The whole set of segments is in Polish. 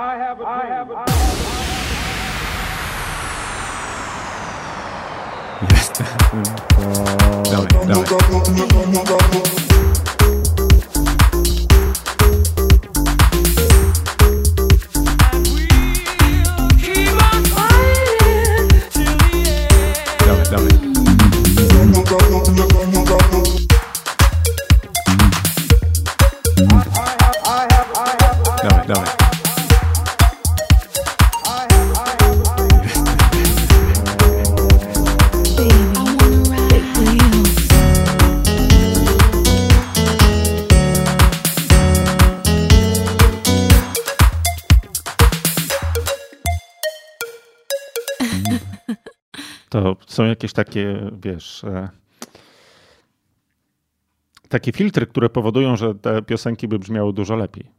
I have a dream. I have a dream. Yes. Dame, dame. Są jakieś takie, wiesz, e, takie filtry, które powodują, że te piosenki by brzmiały dużo lepiej.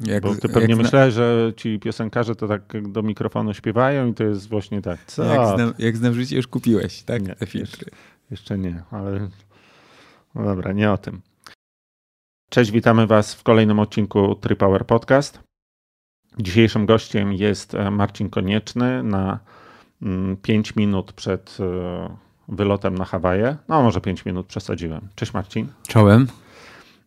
Jak, Bo ty pewnie myślałeś, że ci piosenkarze to tak do mikrofonu śpiewają i to jest właśnie tak. Co? jak, znam, jak znam życie, już kupiłeś, tak? Nie, Te filtry. Jeszcze nie, ale no dobra, nie o tym. Cześć, witamy Was w kolejnym odcinku Tripower Podcast. Dzisiejszym gościem jest e, Marcin Konieczny na 5 minut przed e, wylotem na Hawaje. No, może 5 minut przesadziłem. Cześć Marcin. Czołem.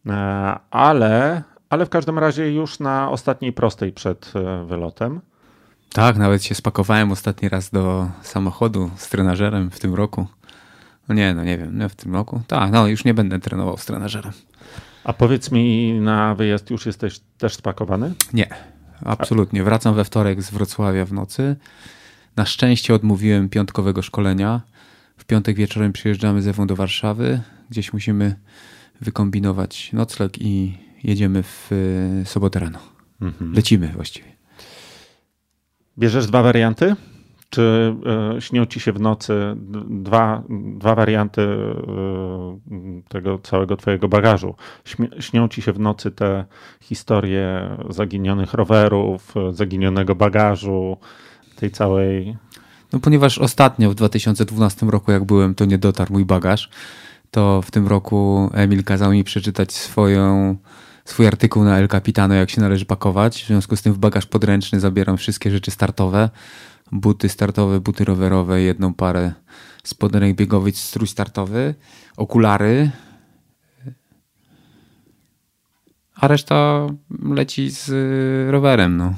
E, Ale, ale w każdym razie już na ostatniej prostej przed e, wylotem. Tak, nawet się spakowałem ostatni raz do samochodu z trenażerem w tym roku. No nie, no nie wiem, no w tym roku. Tak, no już nie będę trenował z trenażerem. A powiedz mi, na wyjazd już jesteś też spakowany? Nie, absolutnie. Wracam we wtorek z Wrocławia w nocy. Na szczęście odmówiłem piątkowego szkolenia. W piątek wieczorem przyjeżdżamy z Ewą do Warszawy. Gdzieś musimy wykombinować nocleg i jedziemy w y, sobotę rano. Lecimy właściwie. Bierzesz dwa warianty? Czy e, śnią ci się w nocy dwa, dwa warianty e, tego całego twojego bagażu? Śnią ci się w nocy te historie zaginionych rowerów, zaginionego bagażu, tej całej... No ponieważ ostatnio w 2012 roku, jak byłem, to nie dotarł mój bagaż, to w tym roku Emil kazał mi przeczytać swoją, swój artykuł na El Capitano, jak się należy pakować. W związku z tym w bagaż podręczny zabieram wszystkie rzeczy startowe. Buty startowe, buty rowerowe, jedną parę spodenek biegowych, strój startowy, okulary. A reszta leci z rowerem, no.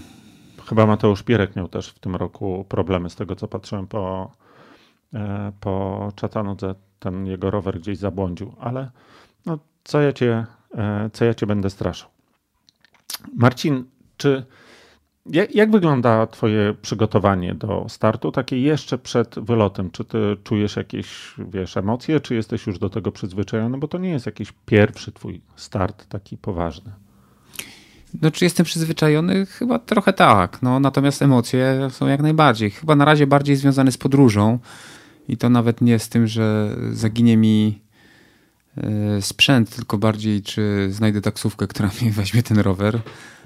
Chyba Mateusz Pierek miał też w tym roku problemy z tego, co patrzyłem po, e, po Chattanooga. Ten jego rower gdzieś zabłądził, ale no, co, ja cię, e, co ja cię będę straszył? Marcin, czy jak, jak wygląda twoje przygotowanie do startu, takie jeszcze przed wylotem? Czy ty czujesz jakieś, wiesz, emocje, czy jesteś już do tego przyzwyczajony? Bo to nie jest jakiś pierwszy twój start taki poważny. No, czy jestem przyzwyczajony? Chyba trochę tak. No, natomiast emocje są jak najbardziej. Chyba na razie bardziej związane z podróżą i to nawet nie z tym, że zaginie mi e, sprzęt, tylko bardziej, czy znajdę taksówkę, która mi weźmie ten rower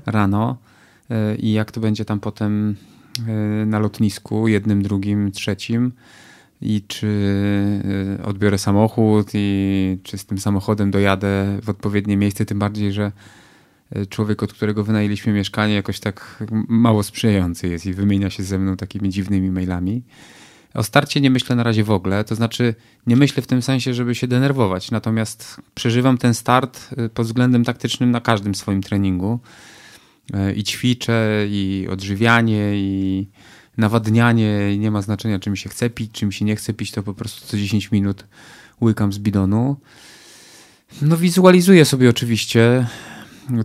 rano e, i jak to będzie tam potem e, na lotnisku, jednym, drugim, trzecim i czy odbiorę samochód i czy z tym samochodem dojadę w odpowiednie miejsce, tym bardziej, że człowiek, od którego wynajęliśmy mieszkanie, jakoś tak mało sprzyjający jest i wymienia się ze mną takimi dziwnymi mailami. O starcie nie myślę na razie w ogóle, to znaczy nie myślę w tym sensie, żeby się denerwować, natomiast przeżywam ten start y, pod względem taktycznym na każdym swoim treningu Y, i ćwiczę, i odżywianie, i nawadnianie, i nie ma znaczenia, czy mi się chce pić, czy mi się nie chce pić, to po prostu co 10 minut łykam z bidonu. No wizualizuję sobie oczywiście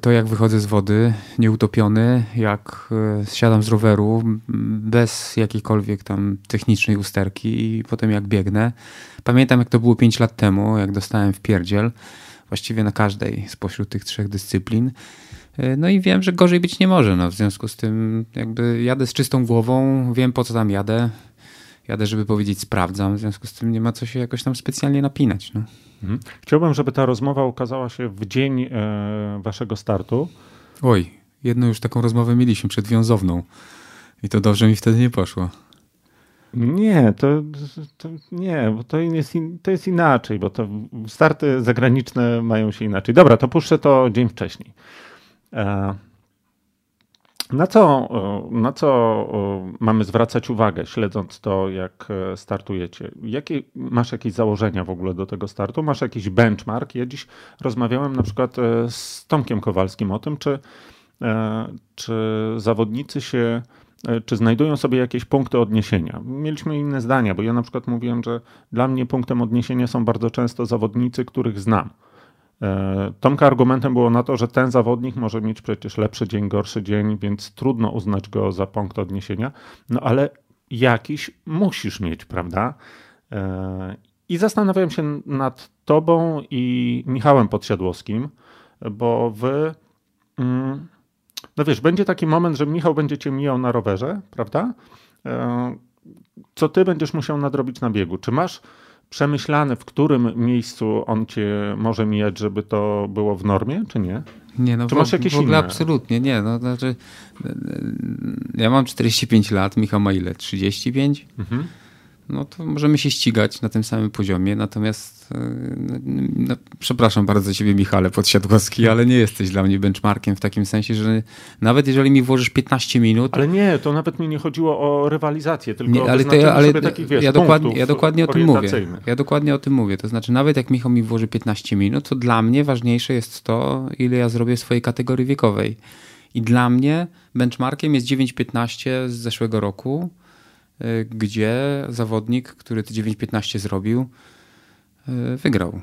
to, jak wychodzę z wody, nieutopiony, jak e, zsiadam z roweru, bez jakiejkolwiek tam technicznej usterki i potem jak biegnę. Pamiętam, jak to było 5 lat temu, jak dostałem w pierdziel, właściwie na każdej spośród tych trzech dyscyplin. E, No i wiem, że gorzej być nie może. No, w związku z tym jakby jadę z czystą głową, wiem po co tam jadę. Jadę, żeby powiedzieć sprawdzam, w związku z tym nie ma co się jakoś tam specjalnie napinać. No. Mhm. Chciałbym, żeby ta rozmowa ukazała się w dzień e, waszego startu. Oj, jedną już taką rozmowę mieliśmy przedwiązowną i to dobrze mi wtedy nie poszło. Nie, to, to nie, bo to jest, in, to jest inaczej, bo to starty zagraniczne mają się inaczej. Dobra, to puszczę to dzień wcześniej. E, Na co, na co mamy zwracać uwagę, śledząc to, jak e, startujecie? Jakie, masz jakieś założenia w ogóle do tego startu? Masz jakiś benchmark? Ja dziś rozmawiałem na przykład e, z Tomkiem Kowalskim o tym, czy, e, czy zawodnicy się, czy znajdują sobie jakieś punkty odniesienia. Mieliśmy inne zdania, bo ja na przykład mówiłem, że dla mnie punktem odniesienia są bardzo często zawodnicy, których znam. E, Tomka argumentem było na to, że ten zawodnik może mieć przecież lepszy dzień, gorszy dzień, więc trudno uznać go za punkt odniesienia. No ale jakiś musisz mieć, prawda? E, I zastanawiałem się nad tobą i Michałem Podsiadłowskim, bo wy. Mm, no wiesz, będzie taki moment, że Michał będzie cię mijał na rowerze, prawda? E, co ty będziesz musiał nadrobić na biegu? Czy masz przemyślane, w którym miejscu on cię może mijać, żeby to było w normie, czy nie? Nie, no czy masz jakieś w ogóle inne? absolutnie nie. No, znaczy, ja mam 45 lat, Michał ma ile? 35? Mhm no to możemy się ścigać na tym samym poziomie. Natomiast, e, no, przepraszam bardzo ciebie, Michale Podsiadłowski, ale nie jesteś dla mnie benchmarkiem w takim sensie, że nawet jeżeli mi włożysz 15 minut. Ale nie, to nawet mi nie chodziło o rywalizację, tylko nie, o ale ale takich, wiesz, ja, dokładnie, ja dokładnie o tym mówię. Ja dokładnie o tym mówię. To znaczy, nawet jak Michał mi włoży 15 minut, to dla mnie ważniejsze jest to, ile ja zrobię w swojej kategorii wiekowej. I dla mnie benchmarkiem jest 9.15 z zeszłego roku gdzie zawodnik, który te 9.15 zrobił, y, wygrał.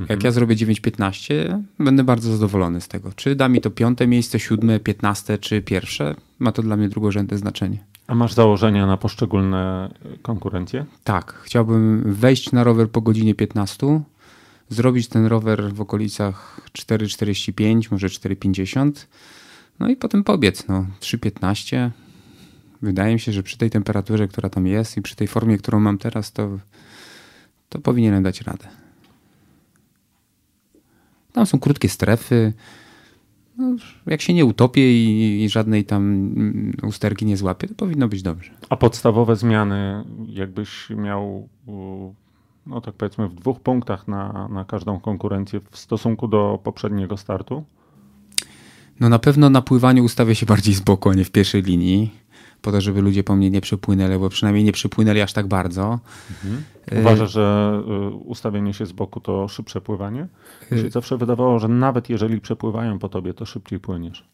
Mhm. Jak ja zrobię 9.15, będę bardzo zadowolony z tego. Czy da mi to piąte miejsce, siódme, piętnaste, czy pierwsze, ma to dla mnie drugorzędne znaczenie. A masz założenia na poszczególne konkurencje? Tak. Chciałbym wejść na rower po godzinie 15, zrobić ten rower w okolicach 4,45, może 4,50, no i potem pobiec, no 3,15, wydaje mi się, że przy tej temperaturze, która tam jest i przy tej formie, którą mam teraz, to, to powinienem dać radę. Tam są krótkie strefy. No, jak się nie utopię i, i, żadnej tam mm, usterki nie złapię, to powinno być dobrze. A podstawowe zmiany, jakbyś miał, no tak powiedzmy, w dwóch punktach na, na każdą konkurencję w stosunku do poprzedniego startu? No na pewno na pływaniu ustawię się bardziej z boku, a nie w pierwszej linii po to, żeby ludzie po mnie nie przepłynęli, bo przynajmniej nie przepłynęli aż tak bardzo. Mhm. Uważasz, że y, ustawienie się z boku to szybsze pływanie? Mi y- zawsze wydawało, że nawet jeżeli przepływają po tobie, to szybciej płyniesz.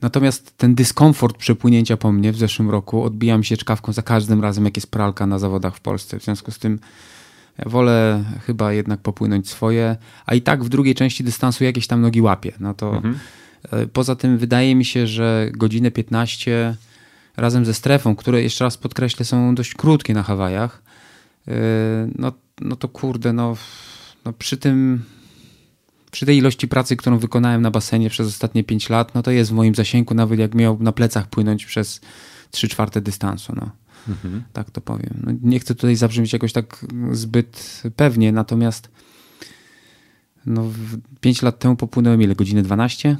Natomiast ten dyskomfort przepłynięcia po mnie w zeszłym roku odbija mi się czkawką za każdym razem, jak jest pralka na zawodach w Polsce. W związku z tym wolę chyba jednak popłynąć swoje, a i tak w drugiej części dystansu jakieś tam nogi łapię. No to mhm. Y, poza tym wydaje mi się, że godzinę 15 razem ze strefą, które jeszcze raz podkreślę są dość krótkie na Hawajach, yy, no, no to kurde, no, no przy tym przy tej ilości pracy, którą wykonałem na basenie przez ostatnie 5 lat, no to jest w moim zasięgu, nawet jak miał na plecach płynąć przez 3 czwarte dystansu. No. Mhm. Tak to powiem. No, nie chcę tutaj zabrzmieć jakoś tak zbyt pewnie, natomiast no, 5 lat temu popłynąłem ile? Godzinę 12?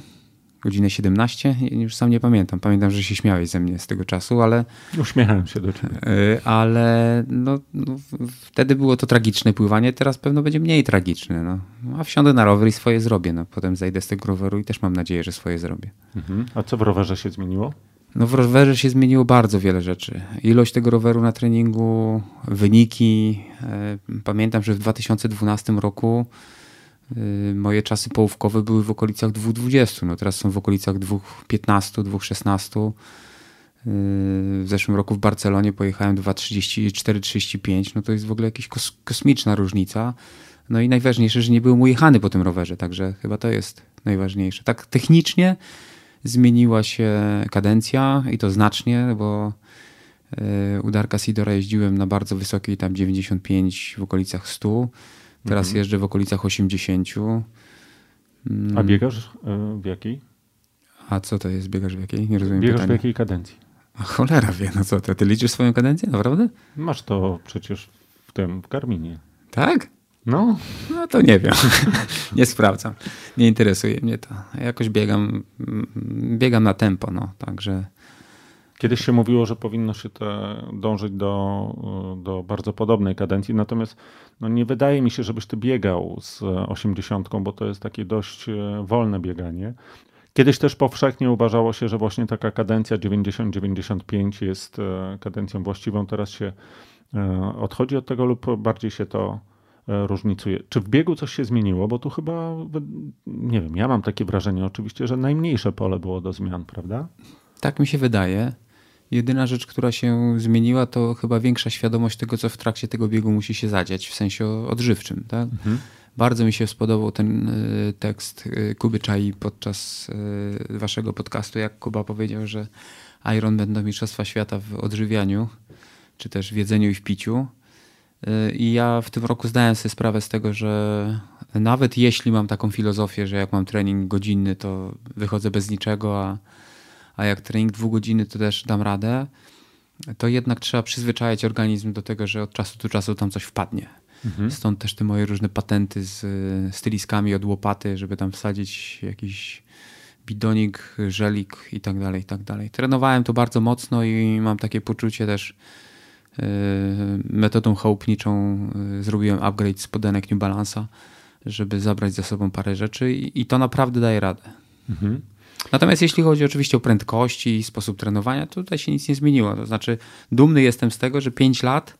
Godzinę 17, już sam nie pamiętam. Pamiętam, że się śmiałeś ze mnie z tego czasu, ale... Uśmiechałem się do ciebie. Y, ale no, no, wtedy było to tragiczne pływanie, teraz pewno będzie mniej tragiczne. No. A wsiądę na rower i swoje zrobię. No. Potem zajdę z tego roweru i też mam nadzieję, że swoje zrobię. Mhm. A co w rowerze się zmieniło? No w rowerze się zmieniło bardzo wiele rzeczy. Ilość tego roweru na treningu, wyniki. E, pamiętam, że w 2012 roku Y, moje czasy połówkowe były w okolicach 2,20. No teraz są w okolicach 2,15, 2,16. Y, w zeszłym roku w Barcelonie pojechałem 2,34-35. No to jest w ogóle jakaś kos kosmiczna różnica. No i najważniejsze, że nie byłem ujechany po tym rowerze, także chyba to jest najważniejsze. Tak technicznie zmieniła się kadencja i to znacznie, bo y, u Darka Sidora jeździłem na bardzo wysokiej, tam 95 w okolicach 100 Teraz mhm. jeżdżę w okolicach 80. A biegasz e, w jakiej? A co to jest biegasz w jakiej? Nie rozumiem Biegasz pytania. w jakiej kadencji? A cholera wie, no co, ty, ty liczysz swoją kadencję, naprawdę? Masz to przecież w tym, w Garminie. Tak? No. No to nie wiem. nie sprawdzam. Nie interesuje mnie to. Jakoś biegam, biegam na tempo, no, także... Kiedyś się mówiło, że powinno się te, dążyć do, do bardzo podobnej kadencji, natomiast no nie wydaje mi się, żebyś ty biegał z 80, bo to jest takie dość e, wolne bieganie. Kiedyś też powszechnie uważało się, że właśnie taka kadencja 90-95 jest e, kadencją właściwą. Teraz się e, odchodzi od tego lub bardziej się to różnicuje. Czy w biegu coś się zmieniło? Bo tu chyba, nie wiem, ja mam takie wrażenie oczywiście, że najmniejsze pole było do zmian, prawda? Tak mi się wydaje. Jedyna rzecz, która się zmieniła, to chyba większa świadomość tego, co w trakcie tego biegu musi się zadziać, w sensie odżywczym. Tak? Mhm. Bardzo mi się spodobał ten y, tekst y, Kuby Czai podczas y, waszego podcastu, jak Kuba powiedział, że Iron będą Mistrzostwa Świata w odżywianiu, czy też w jedzeniu i w piciu. I ja w tym roku zdałem sobie sprawę z tego, że nawet jeśli mam taką filozofię, że jak mam trening godzinny, to wychodzę bez niczego, a, a jak trening dwugodzinny, to też dam radę, to jednak trzeba przyzwyczajać organizm do tego, że od czasu do czasu tam coś wpadnie. Mhm. Stąd też te moje różne patenty z styliskami od łopaty, żeby tam wsadzić jakiś bidonik, żelik i tak dalej, i tak dalej. Trenowałem to bardzo mocno i mam takie poczucie też yy, metodą chałupniczą yy, zrobiłem upgrade spodenek New Balance'a, żeby zabrać za sobą parę rzeczy i, i to naprawdę daje radę. Mhm. Natomiast jeśli chodzi oczywiście o prędkości i sposób trenowania, to tutaj się nic nie zmieniło. To znaczy dumny jestem z tego, że 5 lat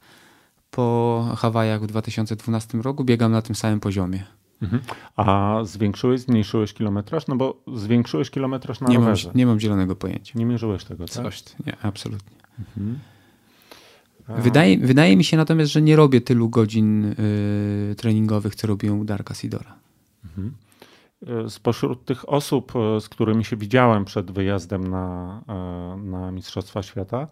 po Hawajach w 2012 roku biegam na tym samym poziomie. Mhm. A zwiększyłeś, zmniejszyłeś kilometraż? No bo zwiększyłeś kilometraż na nie rowerze. Mam, nie mam zielonego pojęcia. Nie mierzyłeś tego, tak? Coś, nie, absolutnie. Mhm. Wydaje, wydaje mi się natomiast, że nie robię tylu godzin y, treningowych, co robią u Darka Sidora. Mhm. Y, spośród tych osób, y, z którymi się widziałem przed wyjazdem na, y, na Mistrzostwa Świata,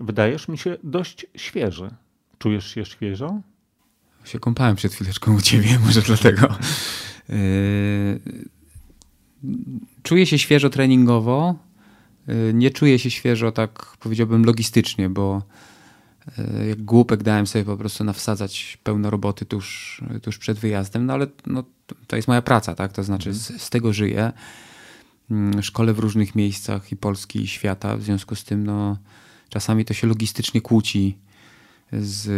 wydajesz mi się dość świeży. Czujesz się świeżo? Się kąpałem przed chwileczką u ciebie, może dlatego. Czuję się świeżo treningowo. Nie czuję się świeżo, tak powiedziałbym, logistycznie, bo jak głupek dałem sobie po prostu nawsadzać pełno roboty tuż, tuż przed wyjazdem, no ale no, to jest moja praca, tak? To znaczy z, z tego żyję. Szkole w różnych miejscach i Polski, i świata. W związku z tym no, czasami to się logistycznie kłóci z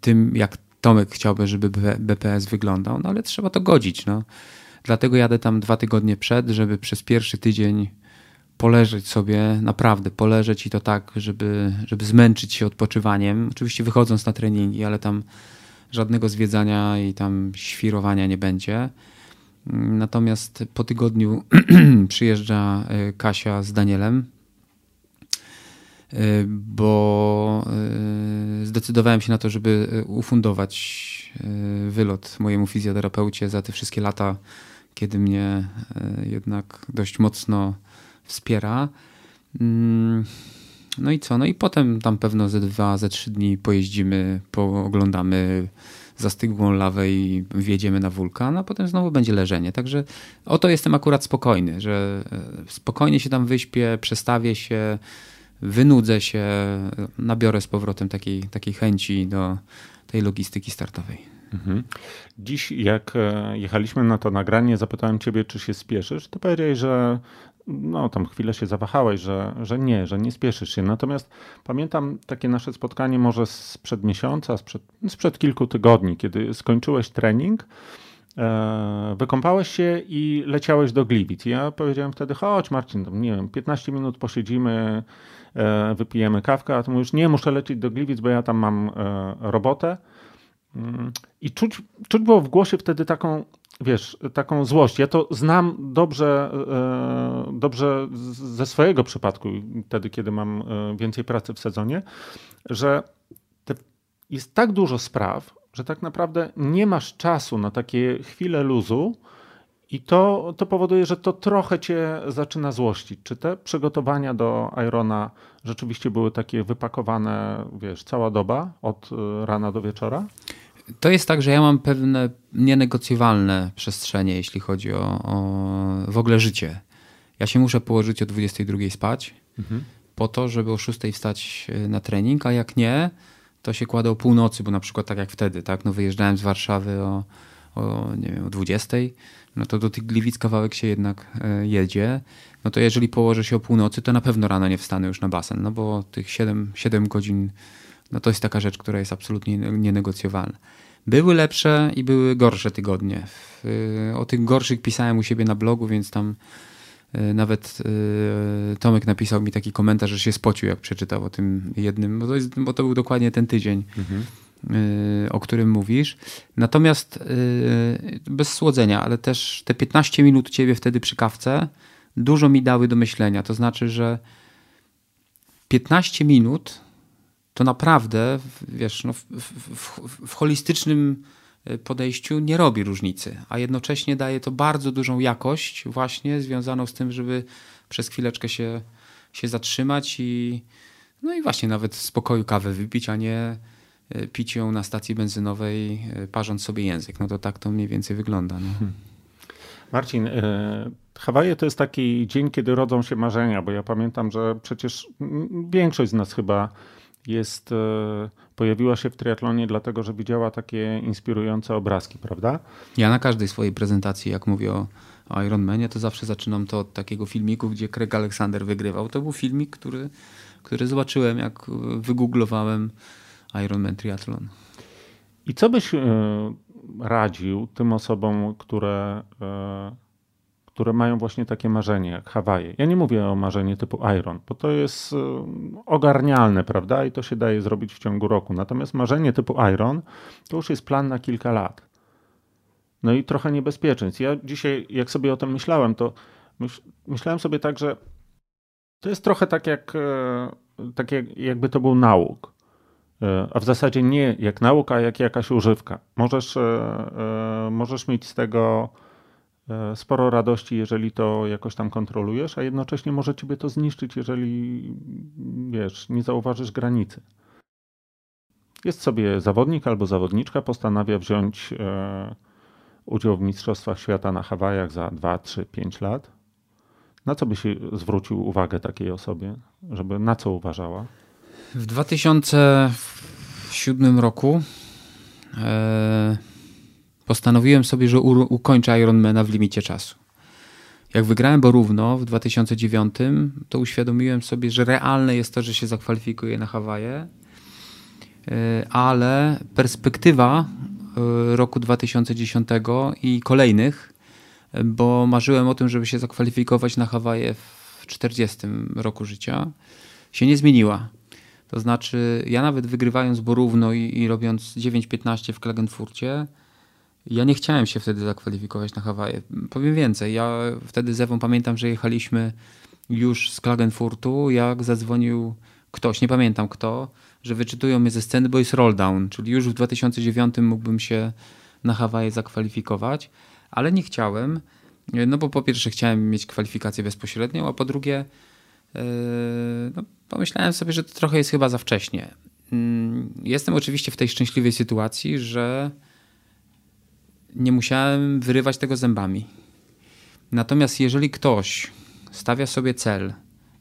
tym, jak Tomek chciałby, żeby BPS wyglądał, no ale trzeba to godzić. No. Dlatego jadę tam dwa tygodnie przed, żeby przez pierwszy tydzień poleżeć sobie, naprawdę poleżeć i to tak, żeby, żeby zmęczyć się odpoczywaniem. Oczywiście wychodząc na treningi, ale tam żadnego zwiedzania i tam świrowania nie będzie. Natomiast po tygodniu przyjeżdża e, Kasia z Danielem, Y, bo y, zdecydowałem się na to, żeby ufundować wylot mojemu fizjoterapeucie za te wszystkie lata, kiedy mnie jednak dość mocno wspiera. Mm, no i co? No i potem tam pewno ze dwa, ze trzy dni pojeździmy, pooglądamy zastygłą lawę i wjedziemy na wulkan, a potem znowu będzie leżenie. Także o to jestem akurat spokojny, że spokojnie się tam wyśpię, przestawię się, wynudzę się, nabiorę z powrotem takiej, takiej chęci do tej logistyki startowej. Mhm. Dziś, jak e, jechaliśmy na to nagranie, zapytałem Ciebie, czy się spieszysz. To powiedziałeś, że no, tam chwilę się zawahałeś, że, że nie, że nie spieszysz się. Natomiast pamiętam takie nasze spotkanie może sprzed miesiąca, sprzed, sprzed kilku tygodni, kiedy skończyłeś trening. E, wykąpałeś się i leciałeś do Gliwic. Ja powiedziałem wtedy, chodź Marcin, nie wiem, 15 minut posiedzimy, E, wypijemy kawkę, a ty mówisz, nie, muszę lecieć do Gliwic, bo ja tam mam robotę. I czuć, czuć było w głosie wtedy taką, wiesz, taką złość. Ja to znam dobrze, e, dobrze ze swojego przypadku, wtedy, kiedy mam więcej pracy w sezonie, że jest tak dużo spraw, że tak naprawdę nie masz czasu na takie chwile luzu, i to, to powoduje, że to trochę cię zaczyna złościć. Czy te przygotowania do Irona rzeczywiście były takie wypakowane, wiesz, cała doba, od y, rana do wieczora? To jest tak, że ja mam pewne nienegocjowalne przestrzenie, jeśli chodzi o, o w ogóle życie. Ja się muszę położyć o 22 spać, mhm. po to, żeby o 6 wstać y, na trening, a jak nie, to się kładę o północy, bo na przykład tak jak wtedy, tak, no wyjeżdżałem z Warszawy o, o, nie wiem, o 20 no to do tych Gliwic kawałek się jednak e, jedzie. No to jeżeli położę się o północy, to na pewno rano nie wstanę już na basen, no bo tych 7, 7 godzin, no to jest taka rzecz, która jest absolutnie nienegocjowalna. Były lepsze i były gorsze tygodnie. O tych gorszych pisałem u siebie na blogu, więc tam Nawet Tomek napisał mi taki komentarz, że się spocił, jak przeczytał o tym jednym, bo to, jest, bo to był dokładnie ten tydzień. Mhm. o którym mówisz. Natomiast bez słodzenia, ale też te 15 minut ciebie wtedy przy kawce dużo mi dały do myślenia. To znaczy, że 15 minut to naprawdę, wiesz, no, w, w, w, holistycznym e, podejściu nie robi różnicy, a jednocześnie daje to bardzo dużą jakość właśnie związaną z tym, żeby przez chwileczkę się, się zatrzymać i no i właśnie nawet w spokoju kawę wypić, a nie e, pić ją na stacji benzynowej, e, parząc sobie język. No to tak to mniej więcej wygląda. No. Hmm. Marcin, Hawaje to jest taki dzień, kiedy rodzą się marzenia, bo ja pamiętam, że przecież większość z nas chyba jest, e, pojawiła się w triatlonie dlatego, że widziała takie inspirujące obrazki, prawda? Ja na każdej swojej prezentacji, jak mówię o Ironmanie, to zawsze zaczynam to od takiego filmiku, gdzie Craig Alexander wygrywał. To był filmik, który, który zobaczyłem, jak wygooglowałem Ironman Triathlon. I co byś e, radził tym osobom, które e, które mają właśnie takie marzenie jak Hawaje. Ja nie mówię o marzeniu typu Iron, bo to jest ogarnialne, prawda? I to się daje zrobić w ciągu roku. Natomiast marzenie typu Iron to już jest plan na kilka lat. No i trochę niebezpieczeństw. Ja dzisiaj, jak sobie o tym myślałem, to myślałem sobie tak, że to jest trochę tak jak, e, tak jak jakby to był nauk. E, a w zasadzie nie jak nauka, jak jakaś używka. Możesz, e, możesz mieć z tego sporo radości, jeżeli to jakoś tam kontrolujesz, a jednocześnie może ciebie to zniszczyć, jeżeli wiesz, nie zauważysz granicy. Jest sobie zawodnik albo zawodniczka, postanawia wziąć e, udział w Mistrzostwach Świata na Hawajach za 2, 3, 5 lat. Na co by się zwrócił uwagę takiej osobie, żeby na co uważała? W 2007 roku e, postanowiłem sobie, że ukończę Ironmana w limicie czasu. Jak wygrałem Borówno w 2009, to uświadomiłem sobie, że realne jest to, że się zakwalifikuję na Hawaje, e, ale perspektywa e, roku 2010 i kolejnych, bo marzyłem o tym, żeby się zakwalifikować na Hawaje w 40 roku życia, się nie zmieniła. To znaczy, ja nawet wygrywając Borówno i, i robiąc 9-15 w Klagenfurcie, ja nie chciałem się wtedy zakwalifikować na Hawaje. Powiem więcej, ja wtedy z Ewą pamiętam, że jechaliśmy już z Klagenfurtu, jak zadzwonił ktoś, nie pamiętam kto, że wyczytują mnie ze sceny, bo jest roll down, czyli już w 2009 mógłbym się na Hawaje zakwalifikować, ale nie chciałem, no bo po pierwsze chciałem mieć kwalifikację bezpośrednią, a po drugie yy, no, pomyślałem sobie, że to trochę jest chyba za wcześnie. Mm, jestem oczywiście w tej szczęśliwej sytuacji, że nie musiałem wyrywać tego zębami. Natomiast jeżeli ktoś stawia sobie cel,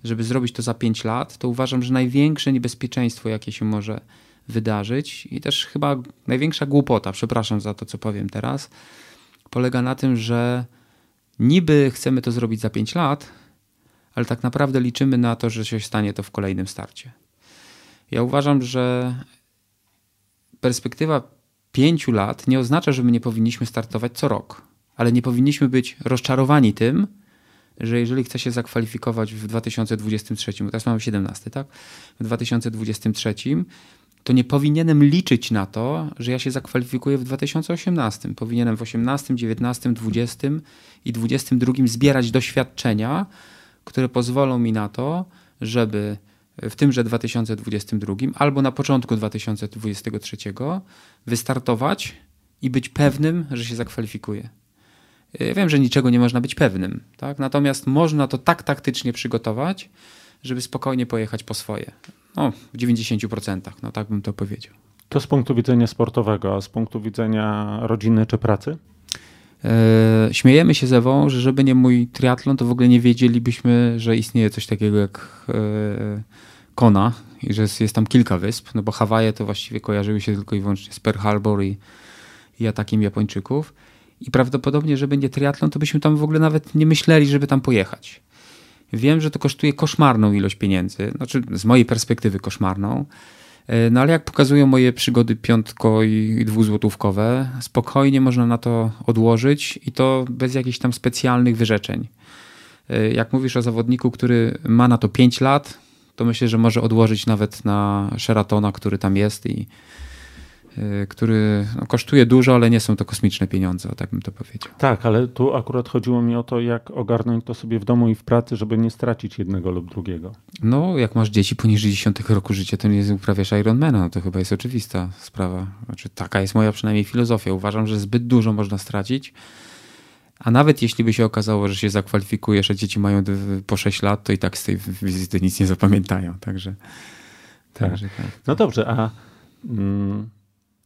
żeby zrobić to za 5 lat, to uważam, że największe niebezpieczeństwo, jakie się może wydarzyć i też chyba największa głupota, przepraszam za to, co powiem teraz, polega na tym, że niby chcemy to zrobić za 5 lat, ale tak naprawdę liczymy na to, że się stanie to w kolejnym starcie. Ja uważam, że perspektywa pięciu lat nie oznacza, że my nie powinniśmy startować co rok, ale nie powinniśmy być rozczarowani tym, że jeżeli chcę się zakwalifikować w 2023, teraz mamy 17, tak? W 2023, to nie powinienem liczyć na to, że ja się zakwalifikuję w 2018. Powinienem w 18, 19, 20 i 22 zbierać doświadczenia, które pozwolą mi na to, żeby w tymże 2022 albo na początku 2023 wystartować i być pewnym, że się zakwalifikuje. Ja wiem, że niczego nie można być pewnym, tak? natomiast można to tak taktycznie przygotować, żeby spokojnie pojechać po swoje. No, w 90%, no tak bym to powiedział. To z punktu widzenia sportowego, a z punktu widzenia rodziny czy pracy? E, śmiejemy się z Ewą, że żeby nie mój triatlon, to w ogóle nie wiedzielibyśmy, że istnieje coś takiego jak e, Kona i że jest, jest tam kilka wysp, no bo Hawaje to właściwie kojarzyły się tylko i wyłącznie z Pearl Harbor i, i atakiem Japończyków. I prawdopodobnie, żeby nie triatlon, to byśmy tam w ogóle nawet nie myśleli, żeby tam pojechać. Wiem, że to kosztuje koszmarną ilość pieniędzy, znaczy z mojej perspektywy koszmarną, no ale jak pokazują moje przygody piątko i dwuzłotówkowe, spokojnie można na to odłożyć i to bez jakichś tam specjalnych wyrzeczeń. y, jak mówisz o zawodniku, który ma na to 5 lat, to myślę, że może odłożyć nawet na Sheratona, który tam jest i który no, kosztuje dużo, ale nie są to kosmiczne pieniądze, o tak bym to powiedział. Tak, ale tu akurat chodziło mi o to, jak ogarnąć to sobie w domu i w pracy, żeby nie stracić jednego lub drugiego. No, jak masz dzieci poniżej 10 roku życia, to nie uprawiasz Ironmana, no to chyba jest oczywista sprawa. Znaczy, taka jest moja przynajmniej filozofia. Uważam, że zbyt dużo można stracić, a nawet jeśli by się okazało, że się zakwalifikujesz, a dzieci mają po 6 lat, to i tak z tej wizyty nic nie zapamiętają. Także. Tak. Także tak. No dobrze, a mm,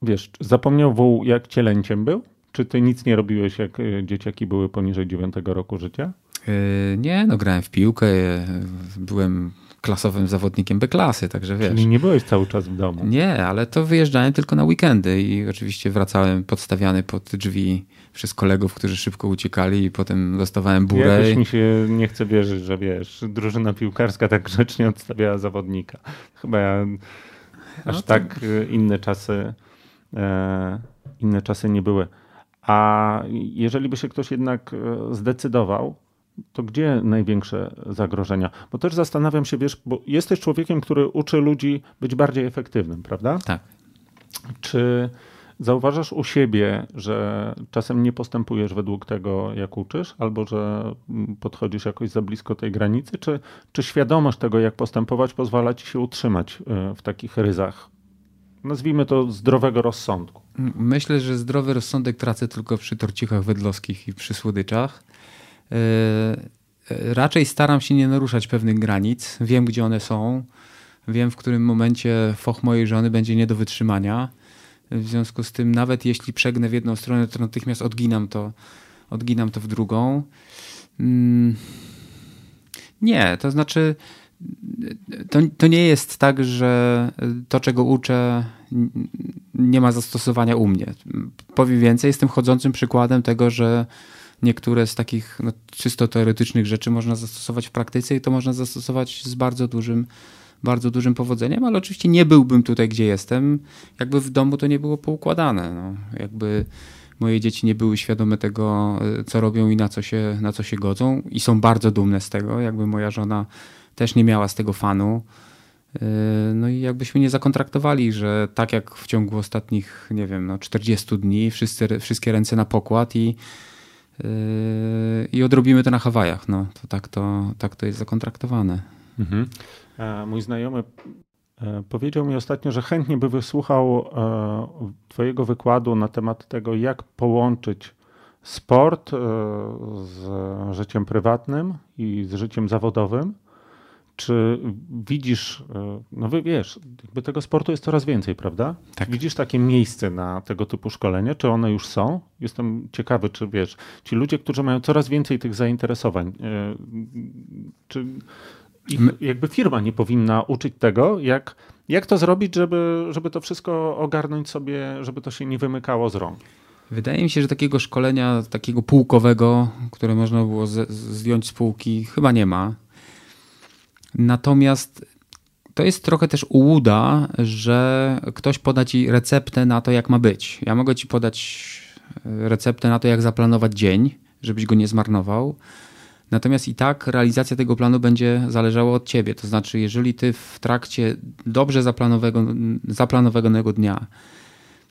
wiesz, zapomniał wół, jak cielęciem był? Czy ty nic nie robiłeś, jak e, dzieciaki były poniżej 9 roku życia? Yy, nie, no grałem w piłkę, byłem klasowym zawodnikiem B klasy, także wiesz. Czyli nie byłeś cały czas w domu? Nie, ale to wyjeżdżałem tylko na weekendy i oczywiście wracałem podstawiany pod drzwi przez kolegów, którzy szybko uciekali i potem dostawałem burę. Jakoś mi się nie chce wierzyć, że wiesz, drużyna piłkarska tak grzecznie odstawiała zawodnika. Chyba ja aż no to... tak inne czasy e, inne czasy nie były. A jeżeli by się ktoś jednak e, zdecydował, to gdzie największe zagrożenia? Bo też zastanawiam się, wiesz, bo jesteś człowiekiem, który uczy ludzi być bardziej efektywnym, prawda? Tak. Czy zauważasz u siebie, że czasem nie postępujesz według tego, jak uczysz, albo że podchodzisz jakoś za blisko tej granicy? Czy, czy świadomość tego, jak postępować, pozwala ci się utrzymać e, w takich ryzach? Nazwijmy to zdrowego rozsądku. Myślę, że zdrowy rozsądek tracę tylko przy torcichach wedlowskich i przy słodyczach. E, e, raczej staram się nie naruszać pewnych granic. Wiem, gdzie one są. Wiem, w którym momencie foch mojej żony będzie nie do wytrzymania. W związku z tym, nawet jeśli przegnę w jedną stronę, to natychmiast odginam to, odginam to w drugą. Mm, nie, to znaczy, to, to nie jest tak, że to, czego uczę, nie ma zastosowania u mnie. Powiem więcej, jestem chodzącym przykładem tego, że niektóre z takich no, czysto teoretycznych rzeczy można zastosować w praktyce i to można zastosować z bardzo dużym, bardzo dużym powodzeniem, ale oczywiście nie byłbym tutaj, gdzie jestem, jakby w domu to nie było poukładane. No. Jakby moje dzieci nie były świadome tego, co robią i na co, się, na co się godzą i są bardzo dumne z tego. Jakby moja żona też nie miała z tego fanu. Yy, no i jakbyśmy nie zakontraktowali, że tak jak w ciągu ostatnich, nie wiem, no 40 dni, wszyscy, wszystkie ręce na pokład i i odrobimy to na Hawajach. No, to tak, to tak to jest zakontraktowane. Mhm. Mój znajomy e, powiedział mi ostatnio, że chętnie by wysłuchał e, Twojego wykładu na temat tego, jak połączyć sport e, z życiem prywatnym i z życiem zawodowym. Czy widzisz, e, no wiesz, jakby tego sportu jest coraz więcej, prawda? Tak. Widzisz takie miejsce na tego typu szkolenia? Czy one już są? Jestem ciekawy, czy wiesz, ci ludzie, którzy mają coraz więcej tych zainteresowań, e, czy ich, jakby firma nie powinna uczyć tego, jak, jak to zrobić, żeby, żeby to wszystko ogarnąć sobie, żeby to się nie wymykało z rąk? Wydaje mi się, że takiego szkolenia, takiego półkowego, które można było z, zdjąć z półki, chyba nie ma. Natomiast to jest trochę też ułuda, że ktoś poda ci receptę na to, jak ma być. Ja mogę ci podać e, receptę na to, jak zaplanować dzień, żebyś go nie zmarnował. Natomiast i tak realizacja tego planu będzie zależała od ciebie. To znaczy, jeżeli ty w trakcie dobrze zaplanowanego dnia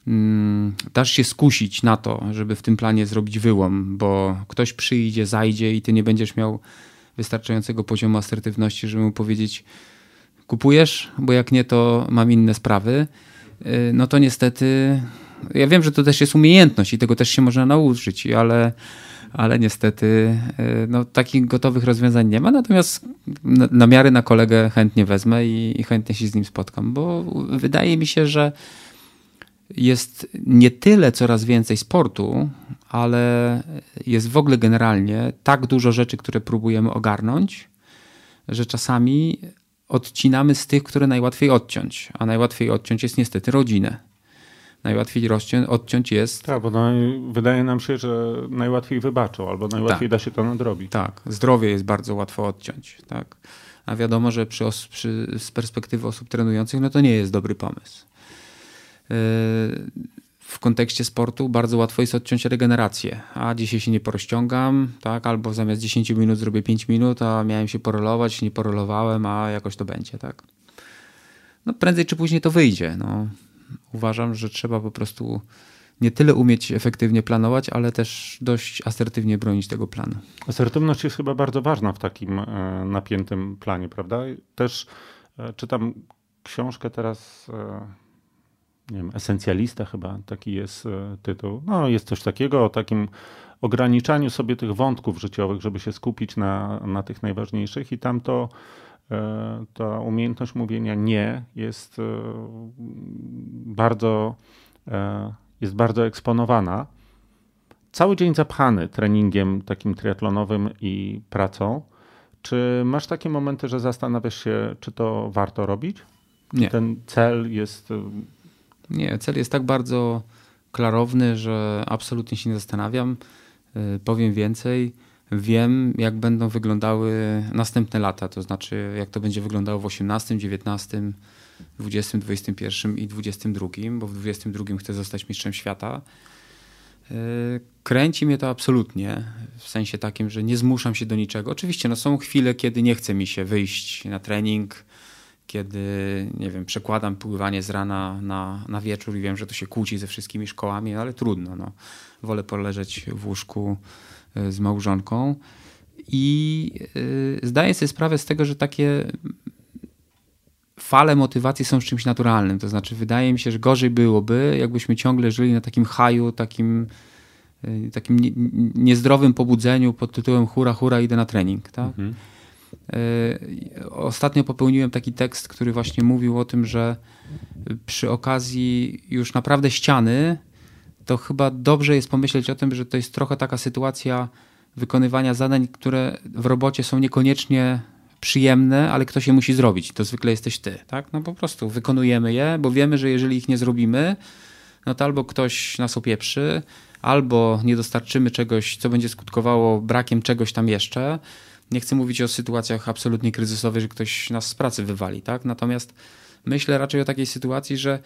mm, dasz się skusić na to, żeby w tym planie zrobić wyłom, bo ktoś przyjdzie, zajdzie i ty nie będziesz miał wystarczającego poziomu asertywności, żeby mu powiedzieć kupujesz, bo jak nie, to mam inne sprawy, y, no to niestety ja wiem, że to też jest umiejętność i tego też się można nauczyć, ale, ale niestety y, no, takich gotowych rozwiązań nie ma. Natomiast na, na miary na kolegę chętnie wezmę i, i chętnie się z nim spotkam, bo wydaje mi się, że jest nie tyle coraz więcej sportu, ale jest w ogóle generalnie tak dużo rzeczy, które próbujemy ogarnąć, że czasami odcinamy z tych, które najłatwiej odciąć, a najłatwiej odciąć jest niestety rodzinę. Najłatwiej odciąć jest. Tak, bo wydaje nam się, że najłatwiej wybaczą, albo najłatwiej tak. da się to nadrobić. Tak, zdrowie jest bardzo łatwo odciąć. Tak. A wiadomo, że przy, przy, z perspektywy osób trenujących, no to nie jest dobry pomysł. Yy, w kontekście sportu bardzo łatwo jest odciąć regenerację. A dzisiaj się nie porozciągam, tak? albo zamiast 10 minut zrobię 5 minut, a miałem się porolować, nie porolowałem, a jakoś to będzie. tak? No prędzej czy później to wyjdzie. No. Uważam, że trzeba po prostu nie tyle umieć efektywnie planować, ale też dość asertywnie bronić tego planu. Asertywność jest chyba bardzo ważna w takim e, napiętym planie, prawda? Też e, czytam książkę teraz, e, nie wiem, Esencjalista chyba, taki jest tytuł. No, jest coś takiego o takim ograniczaniu sobie tych wątków życiowych, żeby się skupić na, na tych najważniejszych i tam to ta umiejętność mówienia nie jest bardzo jest bardzo eksponowana. Cały dzień zapchany treningiem takim triatlonowym i pracą. Czy masz takie momenty, że zastanawiasz się, czy to warto robić? Nie. Ten cel jest. Y, nie, cel jest tak bardzo klarowny, że absolutnie się nie zastanawiam. Y, powiem więcej. Wiem, jak będą wyglądały następne lata, to znaczy, jak to będzie wyglądało w 18, 19, 20, 21 i 22, bo w 22 chcę zostać mistrzem świata. E, kręci mnie to absolutnie, w sensie takim, że nie zmuszam się do niczego. Oczywiście no, są chwile, kiedy nie chce mi się wyjść na trening, kiedy, nie wiem, przekładam pływanie z rana na, na wieczór i wiem, że to się kłóci ze wszystkimi szkołami, ale trudno. No. Wolę poleżeć w łóżku e, z małżonką. I yy, zdaję sobie sprawę z tego, że takie fale motywacji są czymś naturalnym. To znaczy, wydaje mi się, że gorzej byłoby, jakbyśmy ciągle żyli na takim haju, takim, y, takim niezdrowym pobudzeniu pod tytułem hura, hura, idę na trening. Tak? Mhm. Y, ostatnio popełniłem taki tekst, który właśnie mówił o tym, że przy okazji już naprawdę ściany, to chyba dobrze jest pomyśleć o tym, że to jest trochę taka sytuacja wykonywania zadań, które w robocie są niekoniecznie przyjemne, ale ktoś je musi zrobić. To zwykle jesteś ty, tak? No po prostu wykonujemy je, bo wiemy, że jeżeli ich nie zrobimy, no to albo ktoś nas opieprzy, albo nie dostarczymy czegoś, co będzie skutkowało brakiem czegoś tam jeszcze. Nie chcę mówić o sytuacjach absolutnie kryzysowych, że ktoś nas z pracy wywali, tak? Natomiast myślę raczej o takiej sytuacji, że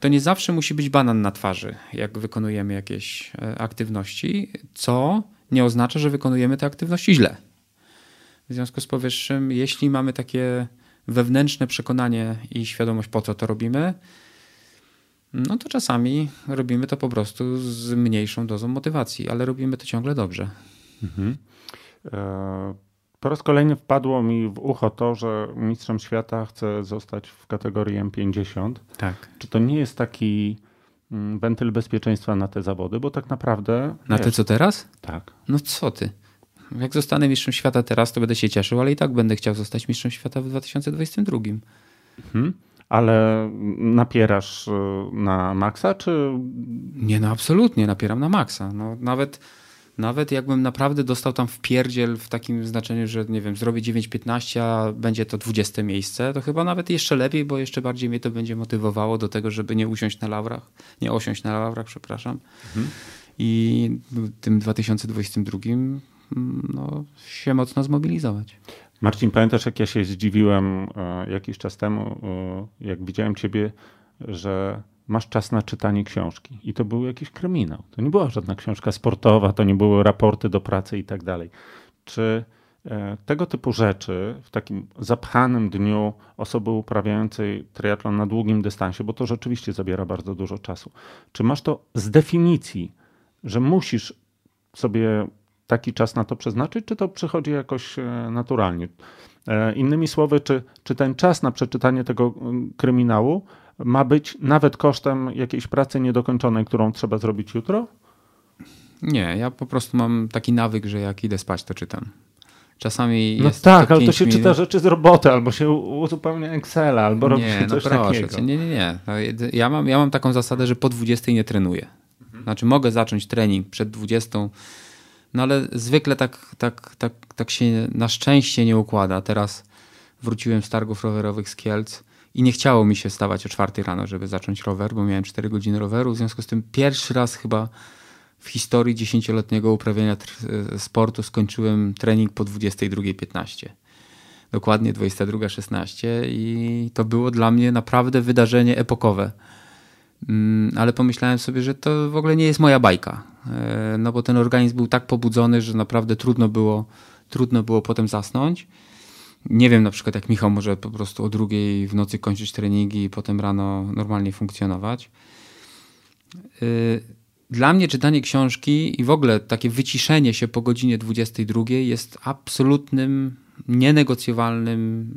to nie zawsze musi być banan na twarzy, jak wykonujemy jakieś e, aktywności, co nie oznacza, że wykonujemy te aktywności źle. W związku z powyższym, jeśli mamy takie wewnętrzne przekonanie i świadomość, po co to robimy, no to czasami robimy to po prostu z mniejszą dozą motywacji, ale robimy to ciągle dobrze. Mhm. E, po raz kolejny wpadło mi w ucho to, że mistrzem świata chce zostać w kategorii M50. Tak. Czy to nie jest taki mm, wentyl bezpieczeństwa na te zawody, bo tak naprawdę. Na wiesz, te co teraz? Tak. No co ty? Jak zostanę mistrzem świata teraz, to będę się cieszył, ale i tak będę chciał zostać mistrzem świata w 2022. Mhm. Ale napierasz y, na maksa, czy. Nie, no absolutnie, napieram na maksa. No, nawet, nawet jakbym naprawdę dostał tam w pierdziel w takim znaczeniu, że nie wiem, zrobię 9-15, a będzie to 20 miejsce, to chyba nawet jeszcze lepiej, bo jeszcze bardziej mnie to będzie motywowało do tego, żeby nie usiąść na laurach, nie osiąść na laurach, przepraszam. Mhm. I tym 2022 no, się mocno zmobilizować. Marcin, pamiętasz, jak ja się zdziwiłem e, jakiś czas temu, e, jak widziałem ciebie, że masz czas na czytanie książki. I to był jakiś kryminał. To nie była żadna książka sportowa, to nie były raporty do pracy i tak dalej. Czy e, tego typu rzeczy w takim zapchanym dniu osoby uprawiającej triatlon na długim dystansie, bo to rzeczywiście zabiera bardzo dużo czasu, czy masz to z definicji, że musisz sobie taki czas na to przeznaczyć, czy to przychodzi jakoś e, naturalnie? E, innymi słowy, czy, czy ten czas na przeczytanie tego mm, kryminału ma być nawet kosztem jakiejś pracy niedokończonej, którą trzeba zrobić jutro? Nie, ja po prostu mam taki nawyk, że jak idę spać, to czytam. Czasami no tak, ale to się minut. czyta rzeczy z roboty, albo się uzupełnia Excela, albo robi się no coś proszę takiego. Nie, nie, nie. No, ja mam, ja mam taką zasadę, że po 20 nie trenuję. Znaczy mogę zacząć trening przed 20, no ale zwykle tak, tak, tak, tak się na szczęście nie układa. Teraz wróciłem z targów rowerowych z Kielc i nie chciało mi się stawać o czwartej rano, żeby zacząć rower, bo miałem 4 godziny roweru. W związku z tym pierwszy raz chyba w historii dziesięcioletniego uprawiania e, sportu skończyłem trening po 22.15. Dokładnie 22.16 i to było dla mnie naprawdę wydarzenie epokowe. Mm, ale pomyślałem sobie, że to w ogóle nie jest moja bajka. E, no bo ten organizm był tak pobudzony, że naprawdę trudno było, trudno było potem zasnąć. Nie wiem na przykład jak Michał może po prostu o drugiej w nocy kończyć treningi i potem rano normalnie funkcjonować. E, dla mnie czytanie książki i w ogóle takie wyciszenie się po godzinie 22 jest absolutnym, nienegocjowalnym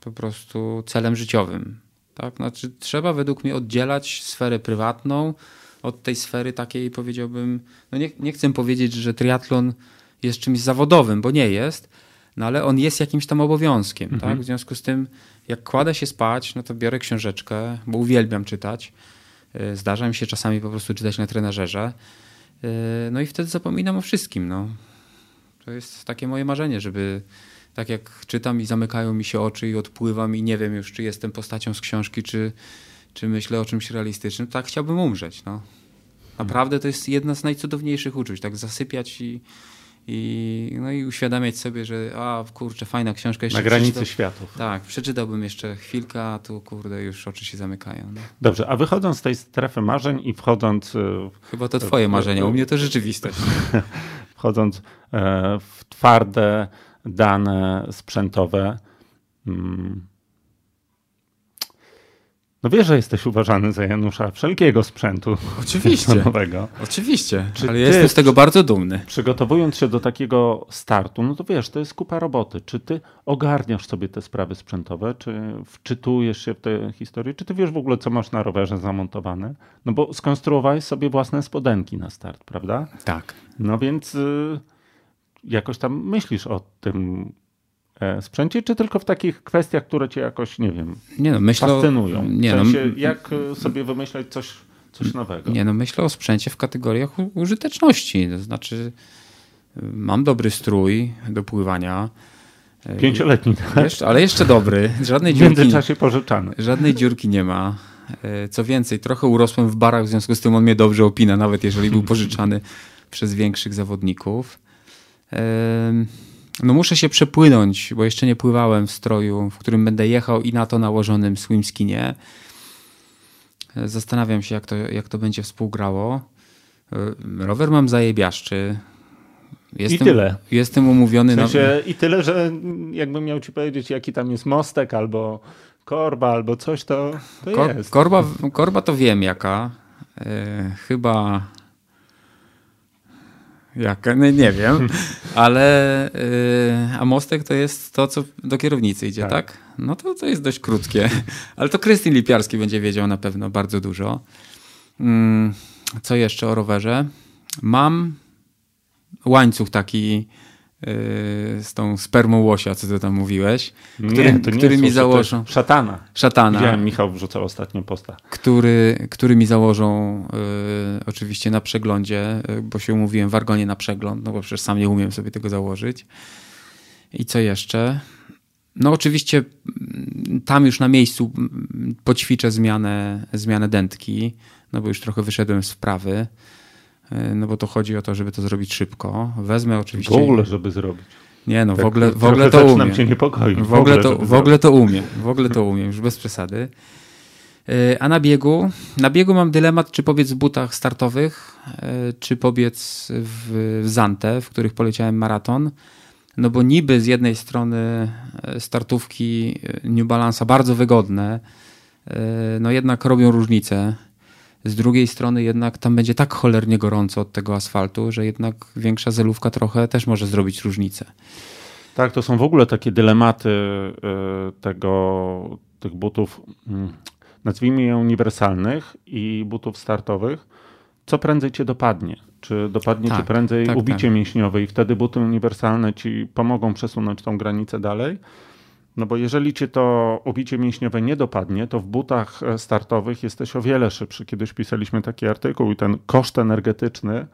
po prostu celem życiowym. Tak? Znaczy, trzeba według mnie oddzielać sferę prywatną od tej sfery takiej, powiedziałbym, no nie, nie chcę powiedzieć, że triatlon jest czymś zawodowym, bo nie jest, no ale on jest jakimś tam obowiązkiem. Tak? Mhm. Tak? W związku z tym, jak kładę się spać, no to biorę książeczkę, bo uwielbiam czytać. Y, zdarza mi się czasami po prostu czytać na trenażerze. Y, no i wtedy zapominam o wszystkim. No. To jest takie moje marzenie, żeby tak jak czytam i zamykają mi się oczy i odpływam i nie wiem już, czy jestem postacią z książki, czy, czy myślę o czymś realistycznym, tak chciałbym umrzeć. No. Naprawdę to jest jedna z najcudowniejszych uczuć, tak zasypiać i, i, no i uświadamiać sobie, że a kurczę, fajna książka. Jeszcze Na granicy światów. Tak, przeczytałbym jeszcze chwilkę, a tu kurde już oczy się zamykają. No. Dobrze, a wychodząc z tej strefy marzeń i wchodząc... E, Chyba to twoje marzenia, u mnie to rzeczywistość. wchodząc e, w twarde dane sprzętowe. Mm. No wiesz, że jesteś uważany za Janusza wszelkiego sprzętu. Oczywiście. Nowego. Oczywiście, Czy ale jestem z tego bardzo dumny. Przygotowując się do takiego startu, no to wiesz, to jest kupa roboty. Czy ty ogarniasz sobie te sprawy sprzętowe? Czy wczytujesz się w te historie? Czy ty wiesz w ogóle, co masz na rowerze zamontowane? No bo skonstruowałeś sobie własne spodenki na start, prawda? Tak. No więc... Y jakoś tam myślisz o tym sprzęcie, czy tylko w takich kwestiach, które cię jakoś, nie wiem, nie no, myślę fascynują? O, nie w no, sensie, no, jak sobie wymyślać coś, coś nowego? Nie no, myślę o sprzęcie w kategoriach użyteczności. To znaczy, mam dobry strój do pływania. E, Pięcioletni, tak? Jeszcze, ale jeszcze dobry. Żadnej dziurki, w międzyczasie pożyczany. Żadnej dziurki nie ma. E, co więcej, trochę urosłem w barach, w związku z tym on mnie dobrze opina, nawet jeżeli był pożyczany przez większych zawodników. No muszę się przepłynąć, bo jeszcze nie pływałem w stroju, w którym będę jechał i na to nałożonym swimskinie. Zastanawiam się, jak to, jak to będzie współgrało. E, rower mam zajebiaszczy. Jestem, I tyle. Jestem umówiony w sensie, na... I tyle, że jakbym miał ci powiedzieć, jaki tam jest mostek albo korba, albo coś, to, to Kor jest. Korba, korba to wiem jaka. E, chyba jak? No, nie wiem, ale yy, a mostek to jest to, co do kierownicy idzie, tak? tak? No to, to jest dość krótkie, ale to Krystyn Lipiarski będzie wiedział na pewno bardzo dużo. Yy, co jeszcze o rowerze? Mam łańcuch taki z tą spermą łosia, co ty tam mówiłeś, który, nie, to nie który mi założą. Szatana. Szatana. Widziałem, Michał wrzucał ostatnio posta. Który, który mi założą y, oczywiście na przeglądzie, y, bo się umówiłem w Argonie na przegląd, no bo przecież sam nie umiem sobie tego założyć. I co jeszcze? No oczywiście mm, tam już na miejscu mm, poćwiczę zmianę, zmianę dętki, no bo już trochę wyszedłem z wprawy. E, no bo to chodzi o to, żeby to zrobić szybko. Wezmę oczywiście... W ogóle, żeby zrobić. Nie, no tak, w ogóle, w ogóle to umiem. Cię niepokoi. W, w ogóle, to, w ogóle to umiem. W ogóle to umiem, już bez przesady. E, a na biegu? Na biegu mam dylemat, czy pobiec w butach startowych, e, czy pobiec w, w Zante, w których poleciałem maraton. No bo niby z jednej strony startówki New Balance'a bardzo wygodne, no jednak robią różnicę z drugiej strony jednak tam będzie tak cholernie gorąco od tego asfaltu, że jednak większa zelówka trochę też może zrobić różnicę. Tak, to są w ogóle takie dylematy y, tego, tych butów, mm, nazwijmy je uniwersalnych i butów startowych. Co prędzej cię dopadnie? Czy dopadnie tak, cię prędzej tak, ubicie tak. mięśniowe i wtedy buty uniwersalne ci pomogą przesunąć tą granicę dalej? No bo jeżeli cię to ubicie mięśniowe nie dopadnie, to w butach e, startowych jesteś o wiele szybszy. Kiedyś pisaliśmy taki artykuł i ten koszt energetyczny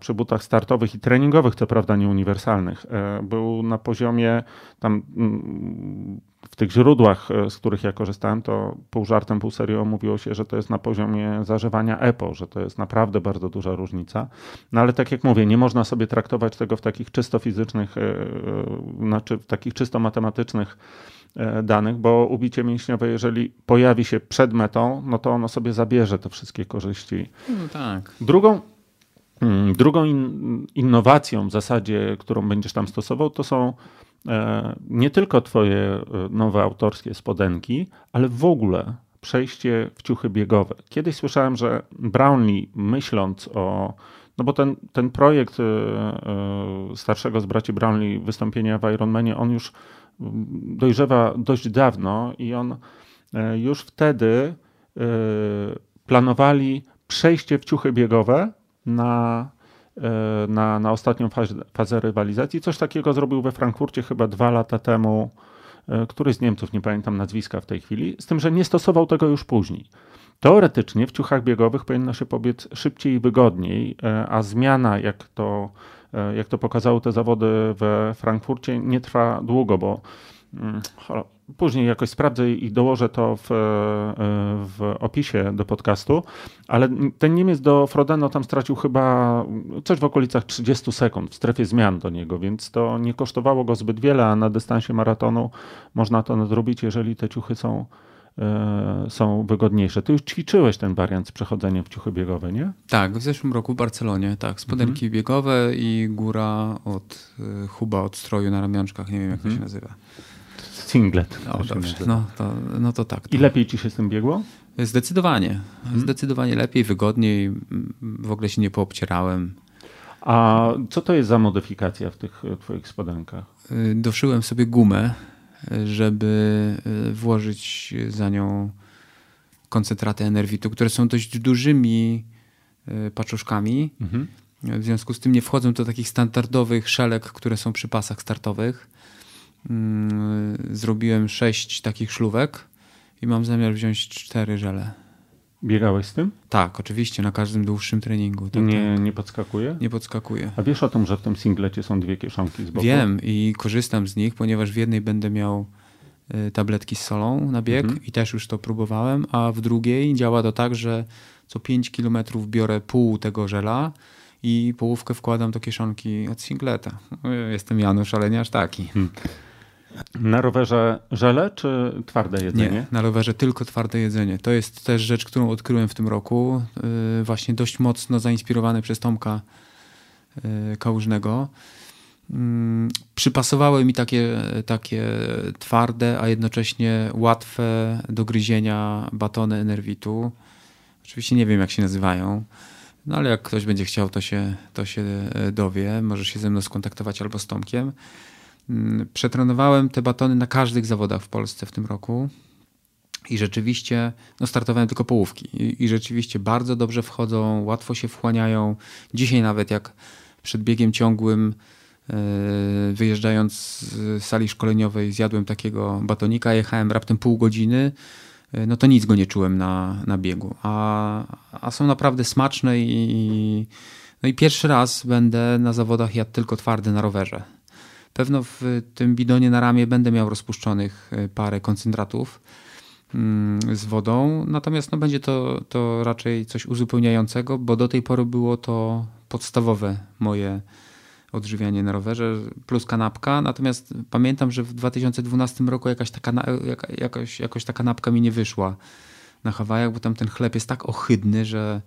przy butach startowych i treningowych, co prawda nieuniwersalnych, e, był na poziomie tam mm, w tych źródłach, z których ja korzystałem, to pół żartem, pół serio mówiło się, że to jest na poziomie zażywania EPO, że to jest naprawdę bardzo duża różnica. No ale tak jak mówię, nie można sobie traktować tego w takich czysto fizycznych, znaczy w takich czysto matematycznych E, danych, bo ubicie mięśniowe, jeżeli pojawi się przed metą, no to ono sobie zabierze te wszystkie korzyści. No tak. Drugą, drugą in, innowacją w zasadzie, którą będziesz tam stosował, to są e, nie tylko twoje e, nowe autorskie spodenki, ale w ogóle przejście w ciuchy biegowe. Kiedyś słyszałem, że Brownlee myśląc o no bo ten, ten projekt starszego z braci Brownlee, wystąpienia w Ironmanie, on już dojrzewa dość dawno i on e, już wtedy e, planowali przejście w ciuchy biegowe na, e, na, na ostatnią fazę, fazę rywalizacji. Coś takiego zrobił we Frankfurcie chyba dwa lata temu któryś z Niemców, nie pamiętam nazwiska w tej chwili, z tym, że nie stosował tego już później. Teoretycznie w ciuchach biegowych powinno się pobiec szybciej i wygodniej, a zmiana, jak to E, jak to pokazały te zawody we Frankfurcie, nie trwa długo, bo mm, Później jakoś sprawdzę i dołożę to w, e, w, opisie do podcastu, ale ten Niemiec do Frodeno tam stracił chyba coś w okolicach 30 sekund w strefie zmian do niego, więc to nie kosztowało go zbyt wiele, a na dystansie maratonu można to nadrobić, jeżeli te ciuchy są E, są wygodniejsze. Ty już ćwiczyłeś ten wariant z przechodzeniem w ciuchy biegowe, nie? Tak, w zeszłym roku w Barcelonie, tak. Spodenki mhm. biegowe i góra od e, huba od stroju na ramionczkach, nie wiem jak mhm. to się nazywa. Singlet. O, dobrze. No, to, no to tak. To. I lepiej ci się z tym biegło? Zdecydowanie. Mhm. Zdecydowanie lepiej, wygodniej. W ogóle się nie poobcierałem. A co to jest za modyfikacja w tych twoich spodenkach? E, doszyłem sobie gumę żeby e, włożyć za nią koncentraty enerwitu, które są dość dużymi e, paczuszkami. Mhm. W związku z tym nie wchodzą do takich standardowych szelek, które są przy pasach startowych. Mm, zrobiłem sześć takich szlówek i mam zamiar wziąć cztery żele. Biegałeś z tym? Tak, oczywiście, na każdym dłuższym treningu. Tak, nie, tak. nie podskakuje? Nie podskakuje. A wiesz o tym, że w tym singlecie są dwie kieszonki z boku? Wiem i korzystam z nich, ponieważ w jednej będę miał y, tabletki z solą na bieg mhm. i też już to próbowałem, a w drugiej działa to tak, że co 5 km biorę pół tego żela i połówkę wkładam do kieszonki od singleta. Jestem Janusz, ale nie aż taki. Hmm. Na rowerze żele czy twarde jedzenie? Nie, na rowerze tylko twarde jedzenie. To jest też rzecz, którą odkryłem w tym roku. Yy, właśnie dość mocno zainspirowany przez Tomka yy, Kałużnego. Yy, przypasowały mi takie, takie twarde, a jednocześnie łatwe do gryzienia batony Enervitu. Oczywiście nie wiem, jak się nazywają. No ale jak ktoś będzie chciał, to się, to się dowie. Może się ze mną skontaktować albo z Tomkiem. Mm, przetrenowałem te batony na każdych zawodach w Polsce w tym roku. I rzeczywiście, no startowałem tylko połówki. I, I, rzeczywiście bardzo dobrze wchodzą, łatwo się wchłaniają. Dzisiaj nawet jak przed biegiem ciągłym, yy, wyjeżdżając z sali szkoleniowej, zjadłem takiego batonika, jechałem raptem pół godziny, yy, no to nic go nie czułem na, na biegu. A, a są naprawdę smaczne i, no i pierwszy raz będę na zawodach jadł tylko twardy na rowerze. Pewno w tym bidonie na ramię będę miał rozpuszczonych e, parę koncentratów mm, z wodą, natomiast no, będzie to, to raczej coś uzupełniającego, bo do tej pory było to podstawowe moje odżywianie na rowerze plus kanapka. Natomiast pamiętam, że w 2012 roku jakaś taka, jakoś, jakoś ta kanapka mi nie wyszła na Hawajach, bo tam ten chleb jest tak ohydny, że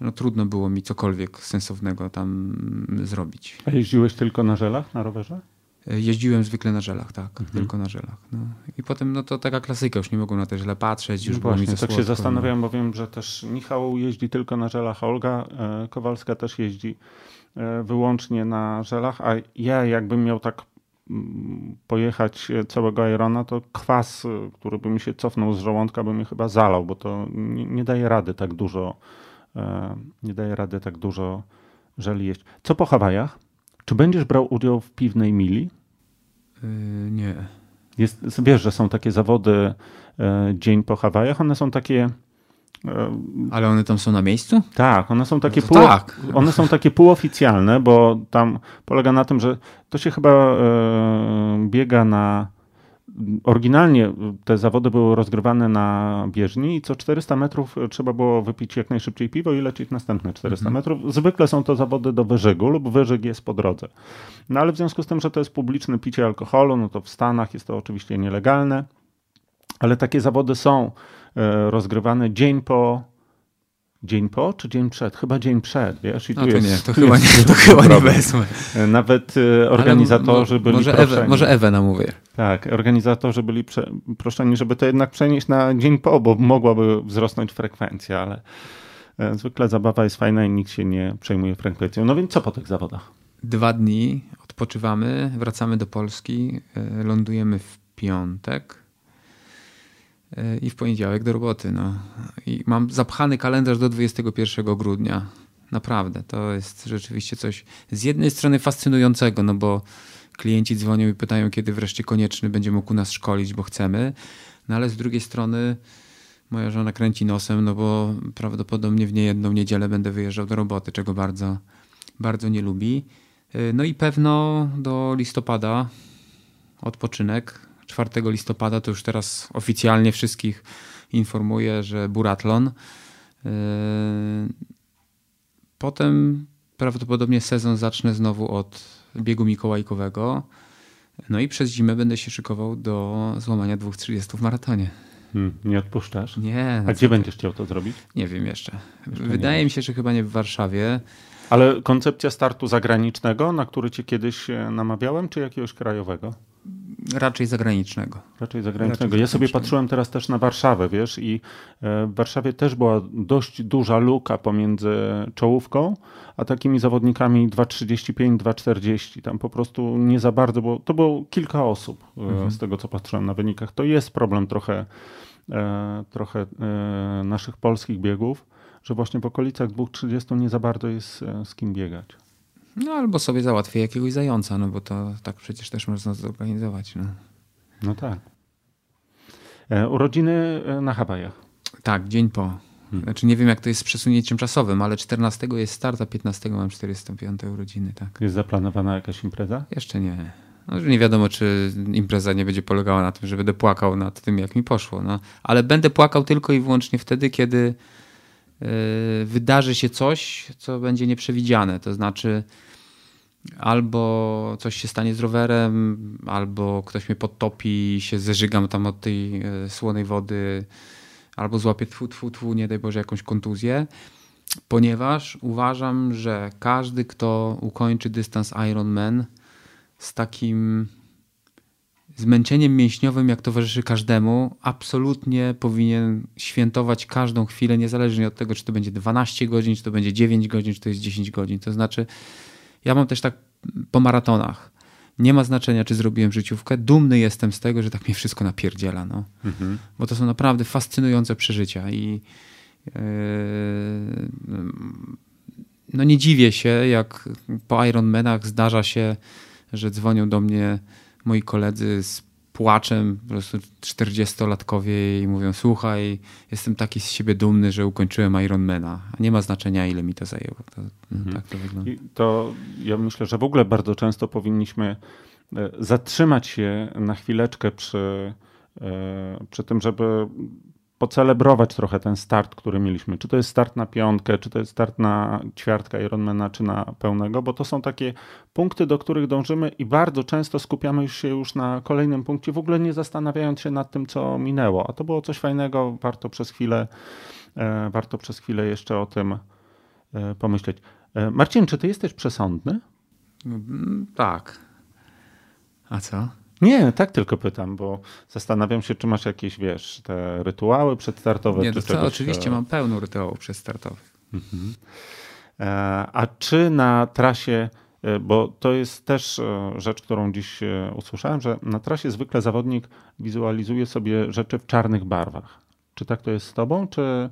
no, trudno było mi cokolwiek sensownego tam zrobić. A jeździłeś tylko na żelach, na rowerze? E, jeździłem zwykle na żelach, tak, mhm. tylko na żelach. No. I potem no to taka klasyka, już nie mogłem na te żele patrzeć, już no było właśnie, mi Tak się zastanawiam, bo wiem, że też Michał jeździ tylko na żelach, Olga e, Kowalska też jeździ e, wyłącznie na żelach, a ja jakbym miał tak mm, pojechać całego Irona, to kwas, który by mi się cofnął z żołądka, by mi chyba zalał, bo to nie, nie daje rady tak dużo, nie daje rady tak dużo żeli jeść. Co po Hawajach? Czy będziesz brał udział w piwnej mili? Yy, nie. Jest, wiesz, że są takie zawody e, dzień po Hawajach. One są takie Ale one tam są na miejscu? Tak, one są takie, No pół, tak. one są takie półoficjalne, bo tam polega na tym, że to się chyba e, biega na. Oryginalnie te zawody były rozgrywane na bieżni i co 400 metrów trzeba było wypić jak najszybciej piwo i lecieć następne 400 Mhm. metrów. Zwykle są to zawody do wyżygu lub wyżyg jest po drodze. No ale w związku z tym, że to jest publiczne picie alkoholu, no to w Stanach jest to oczywiście nielegalne, ale takie zawody są e, rozgrywane dzień po. Dzień po czy dzień przed? Chyba dzień przed, wiesz? I No tu to jest, nie, to chyba jest nie, to chyba nie wezmę. Nawet Ale organizatorzy byli może proszeni. Ewę, może Ewę namówię. Tak, organizatorzy byli prze, proszeni, żeby to jednak przenieść na dzień po, bo mogłaby wzrosnąć frekwencja, ale e, zwykle zabawa jest fajna i nikt się nie przejmuje frekwencją. No więc co po tych zawodach? Dwa dni odpoczywamy, wracamy do Polski, e, lądujemy w piątek i w poniedziałek do roboty. No. I mam zapchany kalendarz do 21 grudnia. Naprawdę, to jest rzeczywiście coś z jednej strony fascynującego, no bo klienci dzwonią i pytają, kiedy wreszcie konieczny będzie mógł nas szkolić, bo chcemy. No ale z drugiej strony moja żona kręci nosem, no bo prawdopodobnie w niejedną niedzielę będę wyjeżdżał do roboty, czego bardzo, bardzo nie lubi. Yy, No i pewno do listopada odpoczynek. 4 listopada to już teraz oficjalnie wszystkich informuję, że buratlon. Yy, Potem prawdopodobnie sezon zacznę znowu od biegu mikołajkowego. No i przez zimę będę się szykował do złamania 2.30 w maratonie. Hmm, nie odpuszczasz? Nie, A gdzie będziesz chciał to zrobić? nie wiem jeszcze. Jeszcze Wydaje mi się, że chyba nie w Warszawie. Ale koncepcja startu zagranicznego, na który cię kiedyś e, namawiałem, czy jakiegoś krajowego? Raczej zagranicznego. Raczej zagranicznego. Ja sobie patrzyłem teraz też na Warszawę, wiesz, i e, w Warszawie też była dość duża luka pomiędzy czołówką, a takimi zawodnikami 2,35, 2,40. Tam po prostu nie za bardzo, bo to było kilka osób e, z tego, co patrzyłem na wynikach. To jest problem trochę, e, trochę naszych polskich biegów, że właśnie w okolicach 2,30 nie za bardzo jest z kim biegać. No albo sobie załatwię jakiegoś zająca, no bo to tak przecież też można zorganizować. No. No tak. E, urodziny e, na Hawajach. Tak, dzień po. Znaczy nie wiem jak to jest z przesunięciem czasowym, ale 14 jest start, a 15 mam 45 urodziny, tak. Jest zaplanowana jakaś impreza? Jeszcze nie. No, nie wiadomo, czy impreza nie będzie polegała na tym, że będę płakał nad tym, jak mi poszło. No. Ale będę płakał tylko i wyłącznie wtedy, kiedy wydarzy się coś, co będzie nieprzewidziane. To znaczy, albo coś się stanie z rowerem, albo ktoś mnie podtopi i się zeżygam tam od tej yy, słonej wody, albo złapię tfu, tfu, tfu, nie daj Boże, jakąś kontuzję. Ponieważ uważam, że każdy, kto ukończy dystans Ironman, z takim zmęczeniem mięśniowym, jak towarzyszy każdemu, absolutnie powinien świętować każdą chwilę, niezależnie od tego, czy to będzie 12 godzin, czy to będzie 9 godzin, czy to jest 10 godzin. To znaczy, ja mam też tak po maratonach. Nie ma znaczenia, czy zrobiłem życiówkę. Dumny jestem z tego, że tak mnie wszystko napierdziela. No. Bo to są naprawdę fascynujące przeżycia i yy, no nie dziwię się, jak po Ironmanach zdarza się, że dzwonią do mnie moi koledzy z płaczem, po prostu 40-latkowie i mówią, słuchaj, jestem taki z siebie dumny, że ukończyłem Ironmana. A nie ma znaczenia, ile mi to zajęło. To, no, Tak to wygląda. I to ja myślę, że w ogóle bardzo często powinniśmy e, zatrzymać się na chwileczkę przy, e, przy tym, żeby pocelebrować trochę ten start, który mieliśmy. Czy to jest start na piątkę, czy to jest start na ćwiartka Ironmana, czy na pełnego, bo to są takie punkty, do których dążymy i bardzo często skupiamy się już na kolejnym punkcie, w ogóle nie zastanawiając się nad tym, co minęło. A to było coś fajnego, warto przez chwilę, e, warto przez chwilę jeszcze o tym e, pomyśleć. E, Marcin, czy ty jesteś przesądny? Mm, Tak. A co? Nie, tak tylko pytam, bo zastanawiam się, czy masz jakieś, wiesz, te rytuały przedstartowe. Nie, czy to czegoś, oczywiście e, mam pełno rytuałów przedstartowych. E, A czy na trasie, e, bo to jest też rzecz, którą dziś usłyszałem, że na trasie zwykle zawodnik wizualizuje sobie rzeczy w czarnych barwach. Czy tak to jest z tobą, czy,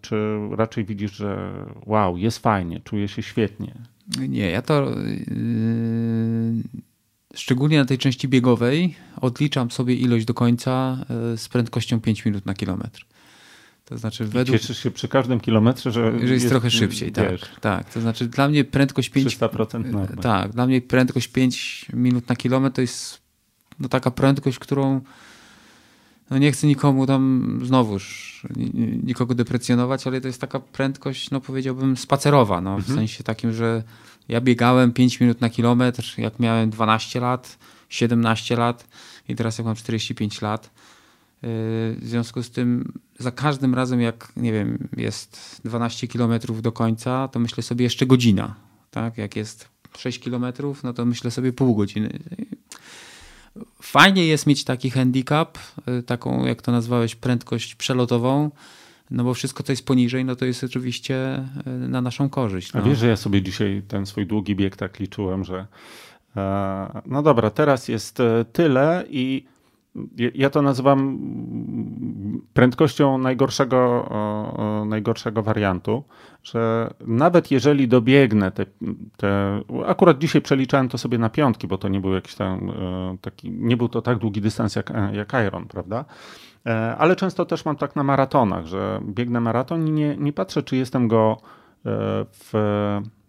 czy raczej widzisz, że wow, jest fajnie, czuję się świetnie? Nie, ja to yy, szczególnie na tej części biegowej odliczam sobie ilość do końca yy, z prędkością 5 minut na kilometr. To znaczy według... Cieszysz się przy każdym kilometrze, że, że jest, jest trochę szybciej. Tak, tak. To znaczy dla mnie prędkość 5... 300% normy. Tak, dla mnie prędkość 5 minut na kilometr to jest no, taka prędkość, którą no nie chcę nikomu tam znowuż nikogo deprecjonować, ale to jest taka prędkość, no powiedziałbym spacerowa, no, w mhm. sensie takim, że ja biegałem 5 minut na kilometr, jak miałem 12 lat, 17 lat i teraz jak mam 45 lat. Yy, w związku z tym za każdym razem, jak nie wiem, jest 12 kilometrów do końca, to myślę sobie jeszcze godzina. Tak? Jak jest 6 kilometrów, no to myślę sobie pół godziny. Fajnie jest mieć taki handicap, yy, taką, jak to nazwałeś, prędkość przelotową, no bo wszystko, co jest poniżej, no to jest oczywiście yy, na naszą korzyść. No. A wiesz, że ja sobie dzisiaj ten swój długi bieg tak liczyłem, że e, no dobra, teraz jest e, tyle i ja to nazywam prędkością najgorszego, najgorszego wariantu, że nawet jeżeli dobiegnę te, te, akurat dzisiaj przeliczałem to sobie na piątki, bo to nie był jakiś tam e, taki, nie był to tak długi dystans jak, jak Iron, prawda? E, ale często też mam tak na maratonach, że biegnę maraton i nie, nie patrzę, czy jestem go e, w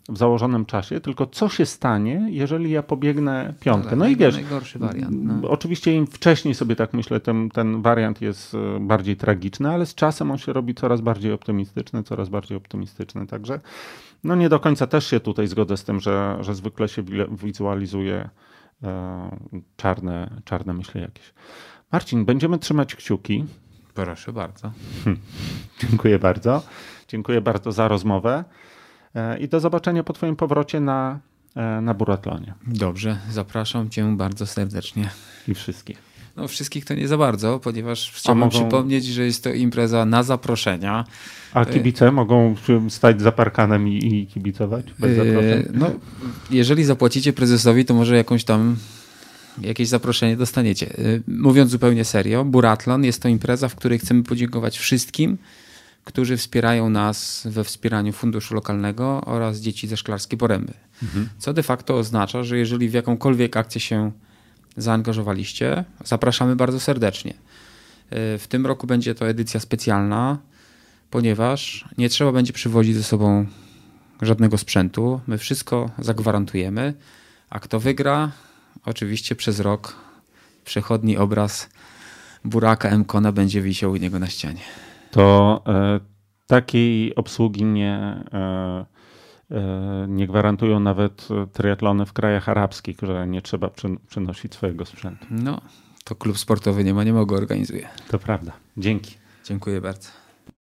w założonym czasie, tylko co się stanie, jeżeli ja pobiegnę piątkę. No, no i wiesz, najgorszy wariant. No. Oczywiście im wcześniej sobie tak myślę, ten, ten wariant jest e, bardziej tragiczny, ale z czasem on się robi coraz bardziej optymistyczny, coraz bardziej optymistyczny. Także no nie do końca też się tutaj zgodzę z tym, że, że zwykle się wizualizuje e, czarne, czarne myśli jakieś. Marcin, będziemy trzymać kciuki. Proszę bardzo. Hm. Dziękuję bardzo. Dziękuję bardzo za rozmowę. E, i do zobaczenia po Twoim powrocie na, e, na Buratlonie. Dobrze, zapraszam Cię bardzo serdecznie. I wszystkich. No wszystkich to nie za bardzo, ponieważ chciałbym mogą... przypomnieć, że jest to impreza na zaproszenia. A e, kibice mogą stać za parkanem i, i kibicować bez? No, jeżeli zapłacicie prezesowi, to może jakąś tam jakieś zaproszenie dostaniecie. Mówiąc zupełnie serio, Buratlon jest to impreza, w której chcemy podziękować wszystkim, którzy wspierają nas we wspieraniu funduszu lokalnego oraz dzieci ze Szklarskiej Poręby. Mhm. Co de facto oznacza, że jeżeli w jakąkolwiek akcję się zaangażowaliście, zapraszamy bardzo serdecznie. E, w tym roku będzie to edycja specjalna, ponieważ nie trzeba będzie przywozić ze sobą żadnego sprzętu. My wszystko zagwarantujemy, a kto wygra, oczywiście przez rok przechodni obraz buraka Mkona będzie wisiał u niego na ścianie to e, takiej obsługi nie, e, e, nie gwarantują nawet triatlony w krajach arabskich, że nie trzeba przynosić swojego sprzętu. No, to klub sportowy nie ma, nie mogę organizuje. To prawda. Dzięki. Dziękuję bardzo.